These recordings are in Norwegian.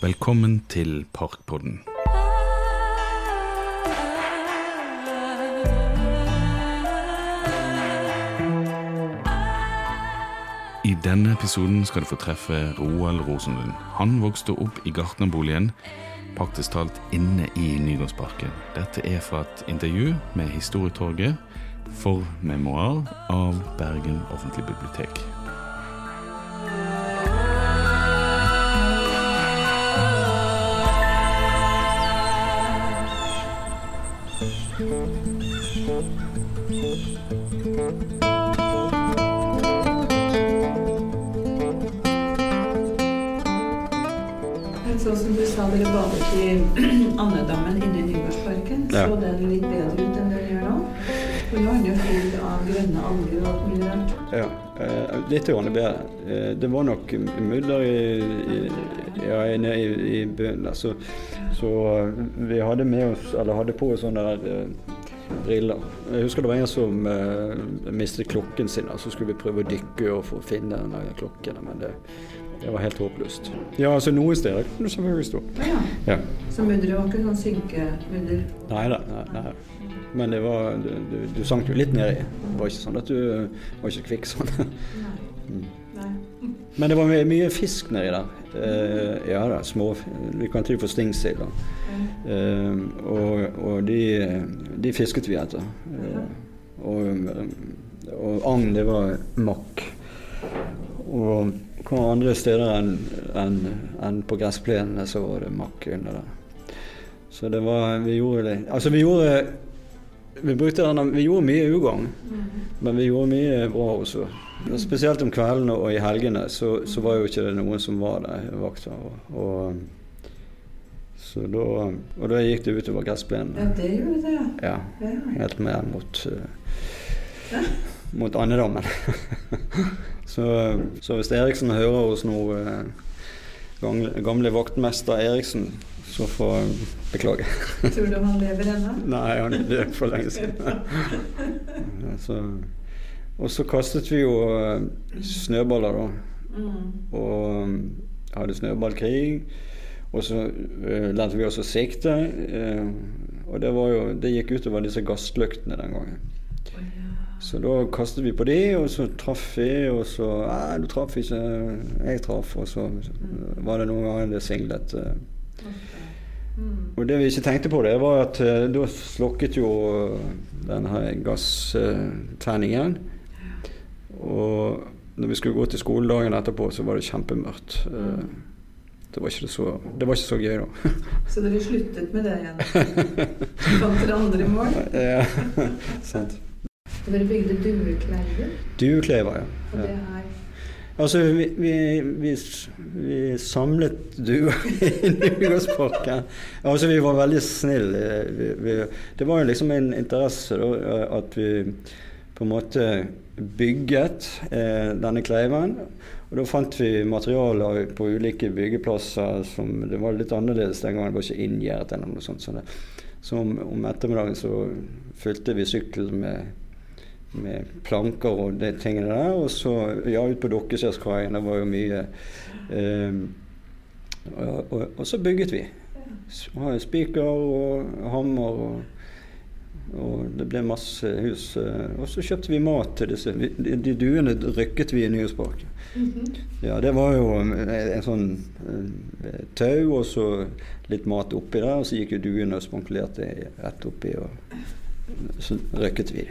Velkommen til Parkpodden. I denne episoden skal du få treffe Roald Rosenlund. Han vokste opp i gartnerboligen, praktisk talt inne i Nygårdsparken. Dette er fra et intervju med Historietorget for memoar av Bergen offentlige bibliotek. Sånn som du sa dere badet i Andedammen inne i Nygårdsparken, Ja. så den litt bedre ut enn den gjør nå? For nå er den jo full av grønne alger og alt mulig rart. Ja, eh, litt bedre. Uh, det var nok mudder i, i, ja, nede i, i bunnen så, så eh, vi hadde med oss, eller hadde på oss sånne der, eh, briller. Jeg husker det var en som eh, mistet klokken sin, så skulle vi prøve å dykke og finne den klokken, men det, det var helt håpløst. Ja, altså noen steder kunne det selvfølgelig stå. Ja. Ja. Så mudderet var ikke sånn synkemudder? Nei da. Nei, nei. Men det var, du, du, du sank jo litt nedi. Det var ikke sånn at du var ikke kvikk sånn. Mm. Nei. Men det var mye, mye fisk nedi der. Eh, ja da, små Vi kan til få stingsild. Eh, og og de, de fisket vi etter. Eh, og, og agn, det var makk. Og kom andre steder enn en, en på gressplenene så var det makk under der. Så det var Vi gjorde det Altså, vi gjorde vi, denne, vi gjorde mye ugagn, men vi gjorde mye bra også. Og Spesielt om kveldene og i helgene så, så var jo ikke det noen som var der, vakter. Og, så da, og da gikk det utover Ja, gressplenene. det gjorde det, ja. Ja, ja. helt mer mot, uh, mot andedammen. så, så hvis Eriksen hører oss nå, uh, gamle, vaktmester Eriksen, så får jeg beklage. Tror du han lever ennå? Nei, han er død for lenge siden. Så, og så kastet vi jo eh, snøballer, da. Mm. Og um, hadde snøballkrig. Og så uh, lærte vi oss å sikte. Uh, og det, var jo, det gikk utover disse gassløktene den gangen. Oh, ja. Så da kastet vi på de, og så traff vi, og så Nei, du traff ikke. Jeg traff. Og så var det noen ganger det singlet. Mm. Og det vi ikke tenkte på, det var at eh, da slokket jo eh, denne gasstenningen. Og når vi skulle gå til skoledagen etterpå, så var det kjempemørkt. Eh, Det var så, det var ikke så gøy, da. Så dere sluttet med det igjen? Fant dere andre mål? Ja, sant. Og dere bygde duekleider? Duekleiva, ja. Og det er Altså, vi, vi, vi, vi samlet duer i Nygårdsparken. Altså, vi var veldig snille. Det var jo liksom en interesse da, at vi på en måte bygget eh, denne kleiven. Og da fant vi materialer på ulike byggeplasser som Det var litt annerledes den gangen, det var ikke inngjerdet eller noe sånt. Så, det, så om, om ettermiddagen så fylte vi sykkelen med med planker og de tingene der. Og så ja, ut på Dokkeskjærskaien. Det var jo mye. um, og, og, og så bygget vi. Spiker og hammer og, og det ble masse hus. eh, Og så kjøpte vi mat til disse. De, de duene rykket vi i Nyhetsparken. Ja, det var jo en, en sånn eh, tau og så litt mat oppi der. Og så gikk jo duene og spankulerte rett oppi, og så røkket vi.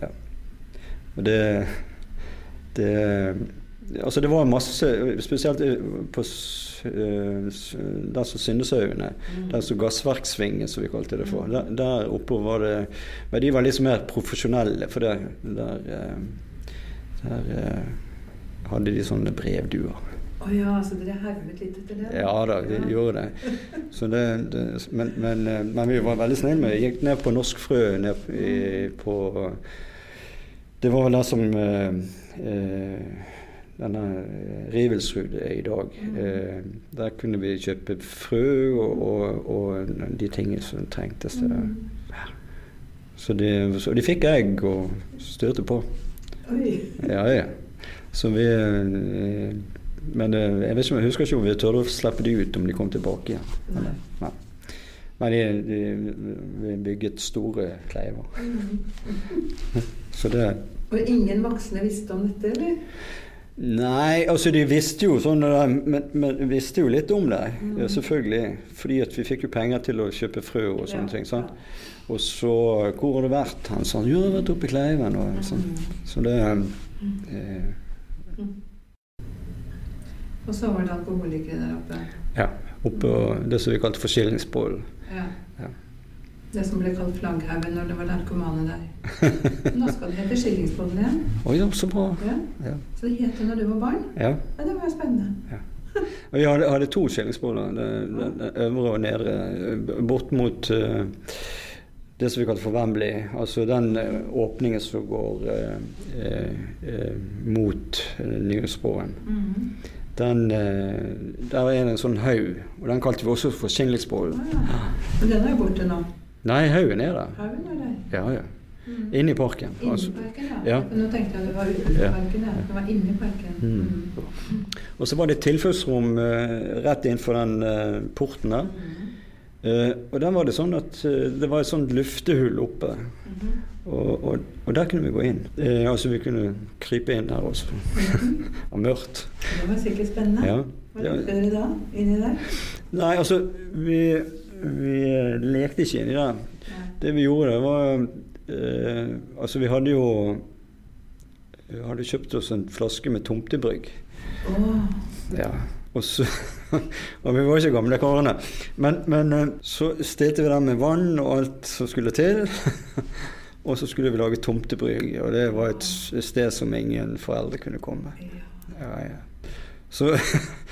Ja. Og det, det Altså, det var masse Spesielt på eh, der som Syndesaugene, der som Gassverksvingen, som vi kalte det for. Der, der oppe var det Men de var liksom mer profesjonelle, for der, der, eh, der eh, hadde de sånne brevduer. Å ja, så dere hermet litt etter det? Ja da, vi gjorde det. Så det, det men, men, eh, men vi var veldig snille med det. Gikk ned på Norsk Frø ned i, på Det var vel der som eh, eh, denne Rivelsrud er i dag. Eh, der kunne vi kjøpe frø og, og, og de tingene som trengtes. Der. Så, de, så de fikk egg og styrte på. Oi. Ja, ja. Så vi, eh, men eh, jeg vet ikke, jeg husker ikke om vi tørde å slippe de ut om de kom tilbake igjen. Men, Nei. nei. Men de, de, vi bygget store kleiver. Så det Og ingen voksne visste om dette, eller? Nei, altså de visste jo sånn men, men de visste jo litt om det. Mm. Ja, selvfølgelig. Fordi at vi fikk jo penger til å kjøpe frø og sånne Ja, ting. sant? Og så Hvor har du vært? Han sa jo, jeg har vært oppe i Kleiven. Og sånn. Så det eh, Og så var det alkoholikere der oppe. Ja. Oppe på det som vi kalte for Skillingsbollen. Ja. Ja. Det som ble kalt flagghaugen når det var narkomane der. Nå skal det hete Skillingsbollen igjen. Oi, ja, så bra. Ja. Ja. Så det het det når du var barn? ja. Ja, det var jo spennende. Vi hadde, hadde to skillingsboller. Den øvre og nedre. eh, Bort mot uh, det som vi kaller for Wembley. Altså den eh, åpningen som går uh, uh, mot uh, Nyhetsbroen. Mhm. Den, eh, der er det en sånn haug, og den kalte vi også for Skillingsbollen. Ah, ja. Den er jo borte nå. Nei, haugen er der. Haugen er der. Ja, ja. Mm. Inne i parken. Inni Altså. parken, ja. Ja. Nå tenkte jeg det var utenfor Ja. parken. Ja. Det var inni parken. Mm. Mm. Og så var det et tilfluktsrom uh, rett innenfor den uh, porten der. Eh, og der var det sånn at det var et sånt luftehull oppe. Mhm. Og, og, og der kunne vi gå inn. Eh, altså vi kunne krype inn der også. og mørkt. Det var sikkert spennende. Ja. Hva Ja. gjorde dere da? Inni der? Nei, altså vi, vi lekte ikke inni der. Ja. Det vi gjorde, det var eh, Altså vi hadde jo vi hadde kjøpt oss en flaske med tomtebrygg. Åh. Ja. Og, så, og vi var ikke gamle karene. Men, men eh, så stilte vi den med vann og alt som skulle til. Og så skulle vi lage tomtebrygge, og det var et sted som ingen foreldre kunne komme. Ja. Ja. Så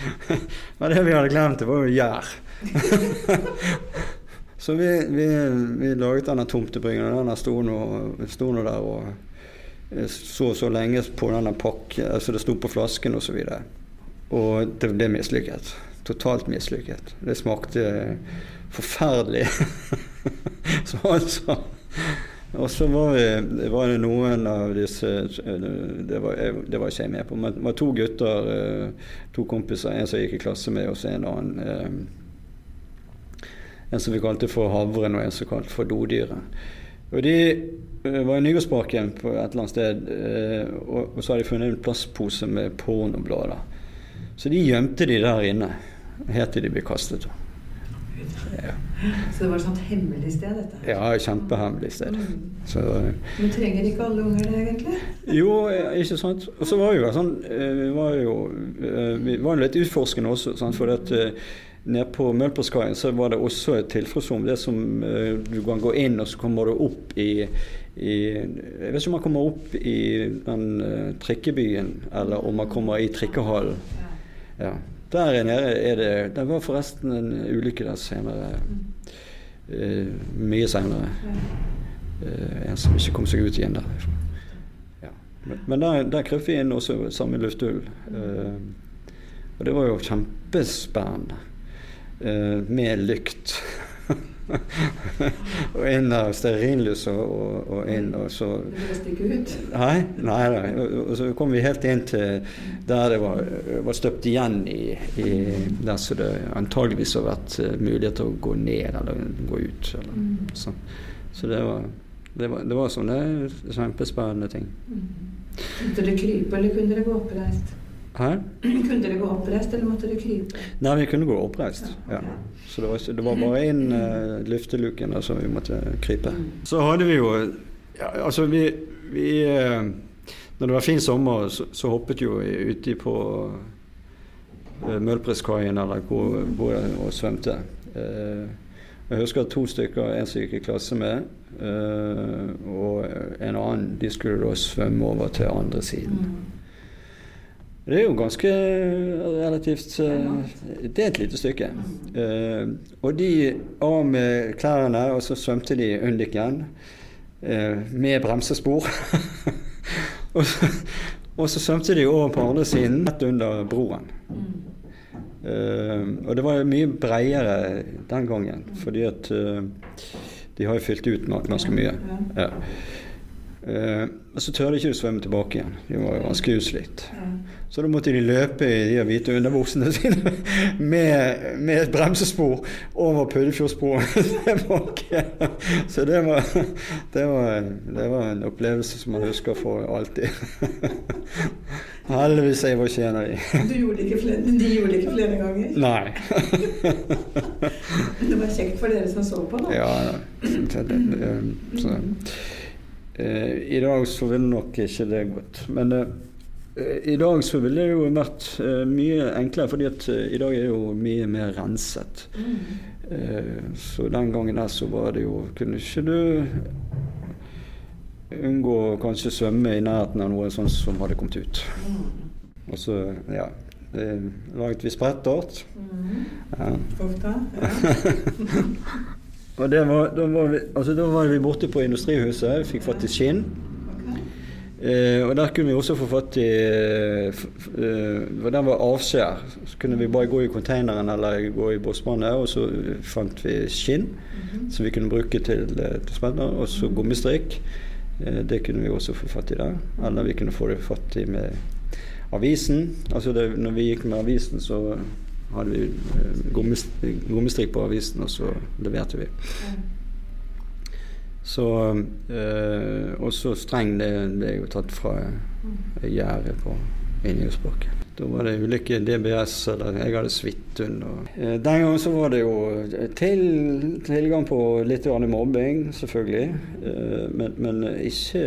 Men det vi hadde glemt, det var jo gjær. så vi, vi, vi laget denne tomtebryggen, og den sto nå, der og så så så lenge på denne pakken, altså det sto på flasken osv. Og, så og det ble mislykket. Totalt mislykket. Det smakte forferdelig. så altså og så var, vi, var det noen av disse Det var, det var ikke jeg med på, men det var to gutter, eh, to kompiser. En som jeg gikk i klasse med, og så en annen. eh, En som vi kalte for havren, og en som kalte for dodyret. Og de eh, var i Nygårdsparken på et eller annet sted, og så hadde de funnet en plastpose med pornoblader. Så de gjemte de der inne helt til de ble kastet. Ja, Så det var et sånt hemmelig sted, dette? ja kjempehemmelig sted. Mm. Så, Men trenger ikke alle unger det, egentlig? jo, ikke sant. Og så var vi jo sånn eh, Vi var jo eh, vi var jo litt utforskende også, sant? for at eh, Nede på Mølperskaien så var det også et tilfluktsrom. Det som eh, du kan gå inn, og så kommer du opp i, i Jeg vet ikke om man kommer opp i den eh, trikkebyen, eller om man kommer i trikkehallen. Ja. Der nede er det Det var forresten en ulykke der senere. Uh, mye senere. Eh, en som ikke kom seg ut igjen der. Ja. Men, men der, der krøp vi inn også samme lufthull. Uh, og det var jo kjempespennende. Eh, med lykt. Og inn der stearinlys og, og, og inn, og så? Nei, nei, nei. Og, så kom vi helt inn til der det var, var støpt igjen i, i Der så det antageligvis har vært eh, mulighet til å gå ned eller gå ut. Eller, Mm. så. Så det var, det var, det var sånne kjempespennende ting. Mm. Måtte dere krype, eller kunne dere gå oppreist? Hæ? Kunne dere gå oppreist, eller måtte dere krype? Nei, vi kunne gå oppreist. Ja. Så det var, det var bare inn uh, lufteluken der som vi måtte krype. Mm. Så hadde vi jo ja, Altså, vi, vi uh, Når det var fin sommer, så, så hoppet jo vi uti på uh, Møllpreskaien eller hvor, hvor jeg og svømte. Uh, jeg husker to stykker, en som gikk i klasse med, eh, og en annen, de skulle da svømme over til andre siden. Det er jo ganske relativt eh, Det er et lite stykke. Eh, og de av med klærne, og så svømte de Undiken eh, med bremsespor. og, så, og så svømte de over på andre siden, rett under broen. Eh, og det var mye bredere den gangen, fordi at eh, de har jo fylt ut ganske mye. Ja. Eh, og så tørde ikke å svømme tilbake igjen. De var jo ganske utslitt. Så da måtte de løpe i de hvite underbuksene sine med, med et bremsespor over Puddefjordsporet tilbake. Så det var, det, var, det var en opplevelse som man husker for alltid. Heldigvis jeg var ikke en av de. Du gjorde det ikke flere, de gjorde ikke flere ganger? Nei. Det var kjekt for dere som så på, da. Ja, det, det, så, eh, I dag så ville nok ikke det gått. Men eh, i dag så ville det jo vært eh, mye enklere, fordi at eh, i dag er det jo mye mer renset. Mm. Eh, så den gangen der så var det jo Kunne ikke du unngå å kanskje svømme i nærheten av noe sånt som hadde kommet ut. Mm. Og så, ja eh, Laget vi sprettart? Mm. Ja. Ofte. Ja. Og var, da, var vi, altså, da var vi borte på Industrihuset, vi fikk fatt i skinn. Eh, og der kunne vi også få fatt i eh, eh, den var avskjær. Så kunne vi bare gå i konteineren eller gå i bossbandet, og så fant vi skinn Mhm. som vi kunne bruke til, eh, til spenner. Og så gummistrikk. Eh, det kunne vi også få fatt i der. Eller vi kunne få det fatt i med avisen. Altså det, når vi gikk med avisen, så hadde vi eh, gummist- gummistrikk på avisen, og så leverte vi. Så øh, Og så streng, det, er jo tatt fra gjerdet på Innjordsbakken. Da var det ulike DBS, eller jeg hadde Svithun. under. eh, den gangen så var det jo til, tilgang på litt mobbing, selvfølgelig. Eh, men, men ikke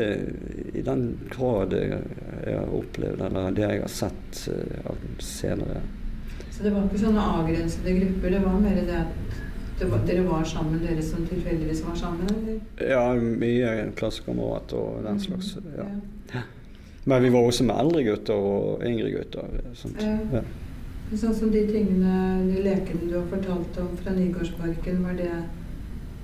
i den grad jeg har opplevd, eller det jeg har sett eh, senere. Så det var ikke sånne avgrensede grupper, det var mer det at det var, dere var sammen, dere som tilfeldigvis var sammen? Eller? Ja, mye klassekamerater og den slags. Ja. Ja. Men vi var også med eldre gutter og yngre gutter. Sånt. Ja. Ja. Sånn som de tingene, de lekene du har fortalt om fra Nygårdsparken, var det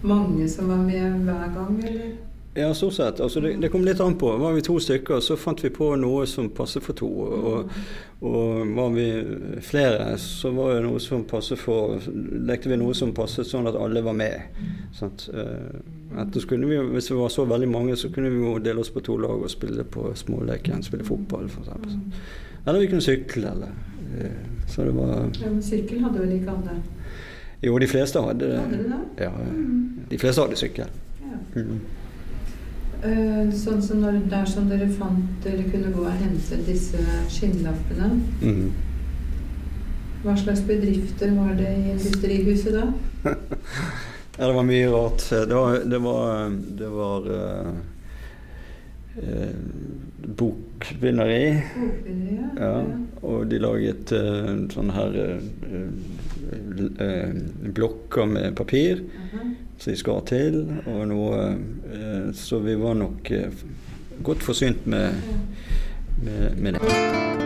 mange som var med hver gang, eller? Ja, stort sett. Altså, det, det kom litt an på. Var vi to stykker, så fant vi på noe som passet for to. Og, og var vi flere, så var det noe som passet for Lekte vi noe som passet sånn at alle var med. Sant? kunne vi, hvis vi var så veldig mange, så kunne vi jo dele oss på to lag og spille på småleken. Spille fotball, f.eks. Eller vi kunne sykle, eller eh, Så det var Ja, men sykkel hadde vel ikke alle? Jo, de fleste hadde det. Hadde de da? Ja, Mm. de fleste hadde sykkel. Ja. Mm. Eh, Sånn som når, der som dere fant dere kunne gå og hente disse skinnlappene, Mm. hva slags bedrifter var det i industrihuset da? Ja, det var mye rart. Det var, det var, det var uh, uh, bokbinderi. Bokbinderiet? Ja, og de laget uh, sånne her eh, eh, blokker med papir Aha. Som de skar til, og noe eh, Så vi var nok eh, godt forsynt med, med, med det.